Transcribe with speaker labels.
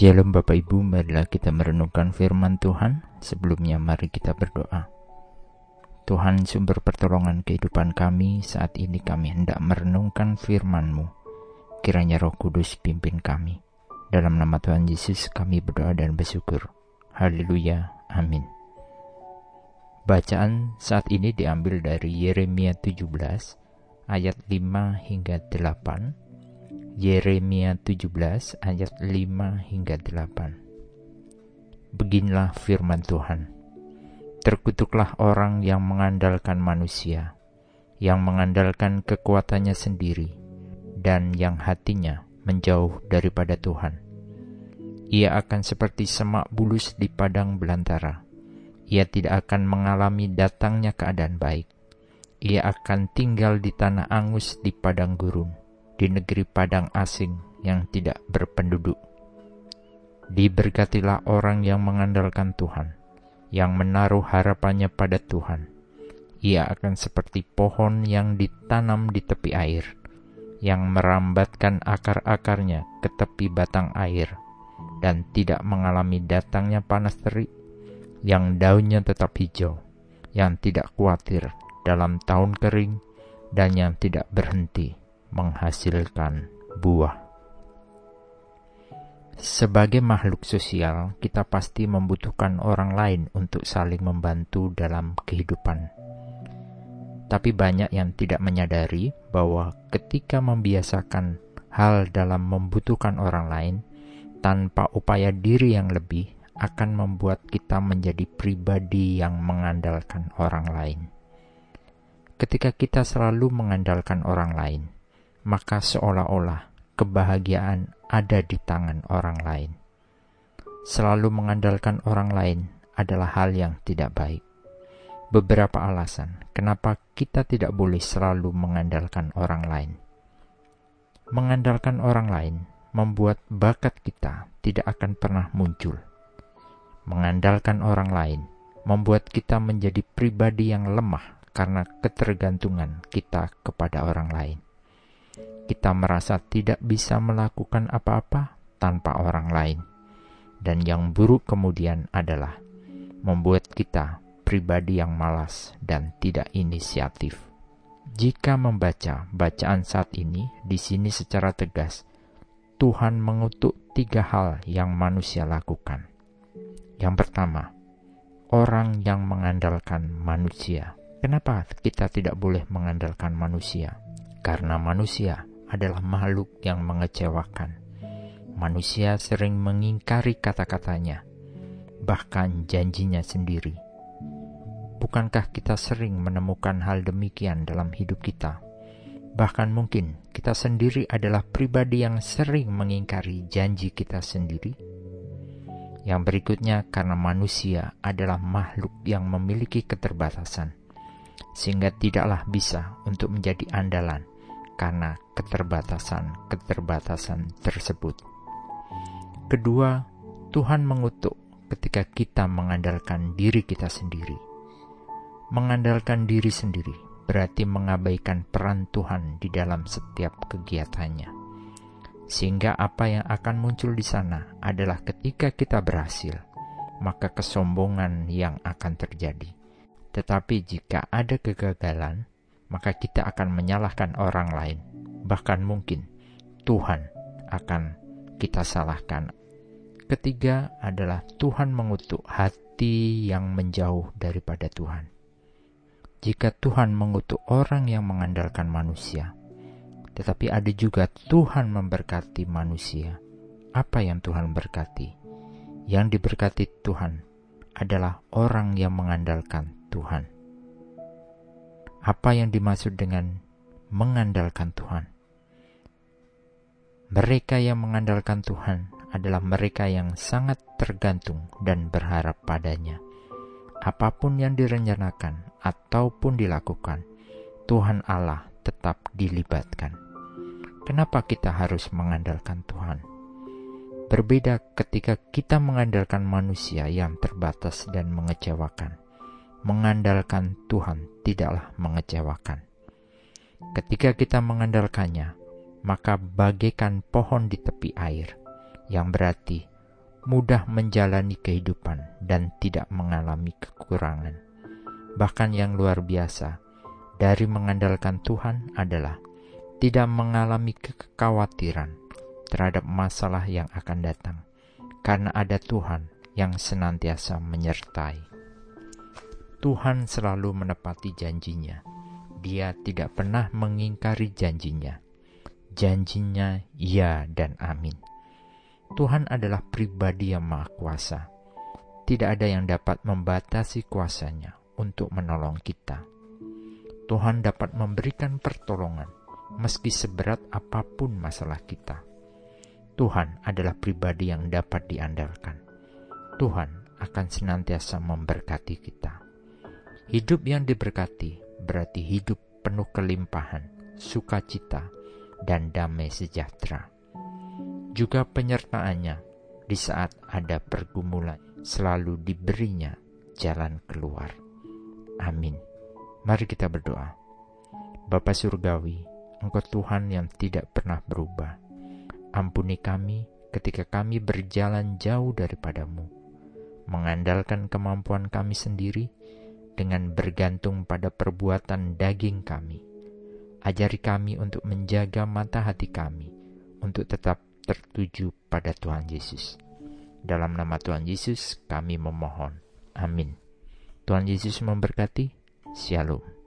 Speaker 1: Shalom Bapak Ibu, marilah kita merenungkan firman Tuhan. Sebelumnya mari kita berdoa. Tuhan sumber pertolongan kehidupan kami, saat ini kami hendak merenungkan firman-Mu. Kiranya roh kudus pimpin kami. Dalam nama Tuhan Yesus kami berdoa dan bersyukur. Haleluya. Amin. Bacaan saat ini diambil dari Yeremia 17 ayat 5 hingga 8 Yeremia 17 ayat 5 hingga 8. Beginilah firman Tuhan. Terkutuklah orang yang mengandalkan manusia, yang mengandalkan kekuatannya sendiri, dan yang hatinya menjauh daripada Tuhan. Ia akan seperti semak bulus di padang belantara. Ia tidak akan mengalami datangnya keadaan baik. Ia akan tinggal di tanah angus di padang gurun di negeri padang asing yang tidak berpenduduk. Diberkatilah orang yang mengandalkan Tuhan, yang menaruh harapannya pada Tuhan. Ia akan seperti pohon yang ditanam di tepi air, yang merambatkan akar-akarnya ke tepi batang air, dan tidak mengalami datangnya panas terik, yang daunnya tetap hijau, yang tidak khawatir dalam tahun kering, dan yang tidak berhenti menghasilkan buah. Sebagai makhluk sosial, kita pasti membutuhkan orang lain untuk saling membantu dalam kehidupan. Tapi banyak yang tidak menyadari bahwa ketika membiasakan hal dalam membutuhkan orang lain tanpa upaya diri yang lebih akan membuat kita menjadi pribadi yang mengandalkan orang lain. Ketika kita selalu mengandalkan orang lain, maka seolah-olah kebahagiaan ada di tangan orang lain. Selalu mengandalkan orang lain adalah hal yang tidak baik. Beberapa alasan kenapa kita tidak boleh selalu mengandalkan orang lain. Mengandalkan orang lain membuat bakat kita tidak akan pernah muncul. Mengandalkan orang lain membuat kita menjadi pribadi yang lemah karena ketergantungan kita kepada orang lain kita merasa tidak bisa melakukan apa-apa tanpa orang lain. Dan yang buruk kemudian adalah membuat kita pribadi yang malas dan tidak inisiatif. Jika membaca bacaan saat ini, di sini secara tegas, Tuhan mengutuk tiga hal yang manusia lakukan. Yang pertama, orang yang mengandalkan manusia. Kenapa kita tidak boleh mengandalkan manusia? Karena manusia adalah makhluk yang mengecewakan. Manusia sering mengingkari kata-katanya, bahkan janjinya sendiri. Bukankah kita sering menemukan hal demikian dalam hidup kita? Bahkan mungkin kita sendiri adalah pribadi yang sering mengingkari janji kita sendiri. Yang berikutnya, karena manusia adalah makhluk yang memiliki keterbatasan, sehingga tidaklah bisa untuk menjadi andalan karena keterbatasan-keterbatasan tersebut. Kedua, Tuhan mengutuk ketika kita mengandalkan diri kita sendiri. Mengandalkan diri sendiri berarti mengabaikan peran Tuhan di dalam setiap kegiatannya. Sehingga apa yang akan muncul di sana adalah ketika kita berhasil, maka kesombongan yang akan terjadi. Tetapi jika ada kegagalan, maka kita akan menyalahkan orang lain. Bahkan mungkin Tuhan akan kita salahkan. Ketiga adalah Tuhan mengutuk hati yang menjauh daripada Tuhan. Jika Tuhan mengutuk orang yang mengandalkan manusia, tetapi ada juga Tuhan memberkati manusia. Apa yang Tuhan berkati? Yang diberkati Tuhan adalah orang yang mengandalkan Tuhan apa yang dimaksud dengan mengandalkan Tuhan. Mereka yang mengandalkan Tuhan adalah mereka yang sangat tergantung dan berharap padanya. Apa pun yang direncanakan ataupun dilakukan, Tuhan Allah tetap dilibatkan. Kenapa kita harus mengandalkan Tuhan? Berbeda ketika kita mengandalkan manusia yang terbatas dan mengecewakan mengandalkan Tuhan tidaklah mengecewakan. Ketika kita mengandalkannya, maka bagaikan pohon di tepi air, yang berarti mudah menjalani kehidupan dan tidak mengalami kekurangan. Bahkan yang luar biasa dari mengandalkan Tuhan adalah tidak mengalami kekhawatiran terhadap masalah yang akan datang, karena ada Tuhan yang senantiasa menyertai. Tuhan selalu menepati janjinya. Dia tidak pernah mengingkari janjinya. Janjinya ya dan amin. Tuhan adalah pribadi yang maha kuasa. Tidak ada yang dapat membatasi kuasanya untuk menolong kita. Tuhan dapat memberikan pertolongan meski seberat apa pun masalah kita. Tuhan adalah pribadi yang dapat diandalkan. Tuhan akan senantiasa memberkati kita. Hidup yang diberkati berarti hidup penuh kelimpahan, sukacita, dan damai sejahtera. Juga penyertaannya di saat ada pergumulan selalu diberinya jalan keluar. Amin. Mari kita berdoa. Bapa Surgawi, Engkau Tuhan yang tidak pernah berubah. Ampuni kami ketika kami berjalan jauh daripadamu, mengandalkan kemampuan kami sendiri, dengan bergantung pada perbuatan daging kami. Ajari kami untuk menjaga mata hati kami, untuk tetap tertuju pada Tuhan Yesus. Dalam nama Tuhan Yesus kami memohon. Amin. Tuhan Yesus memberkati. Shalom.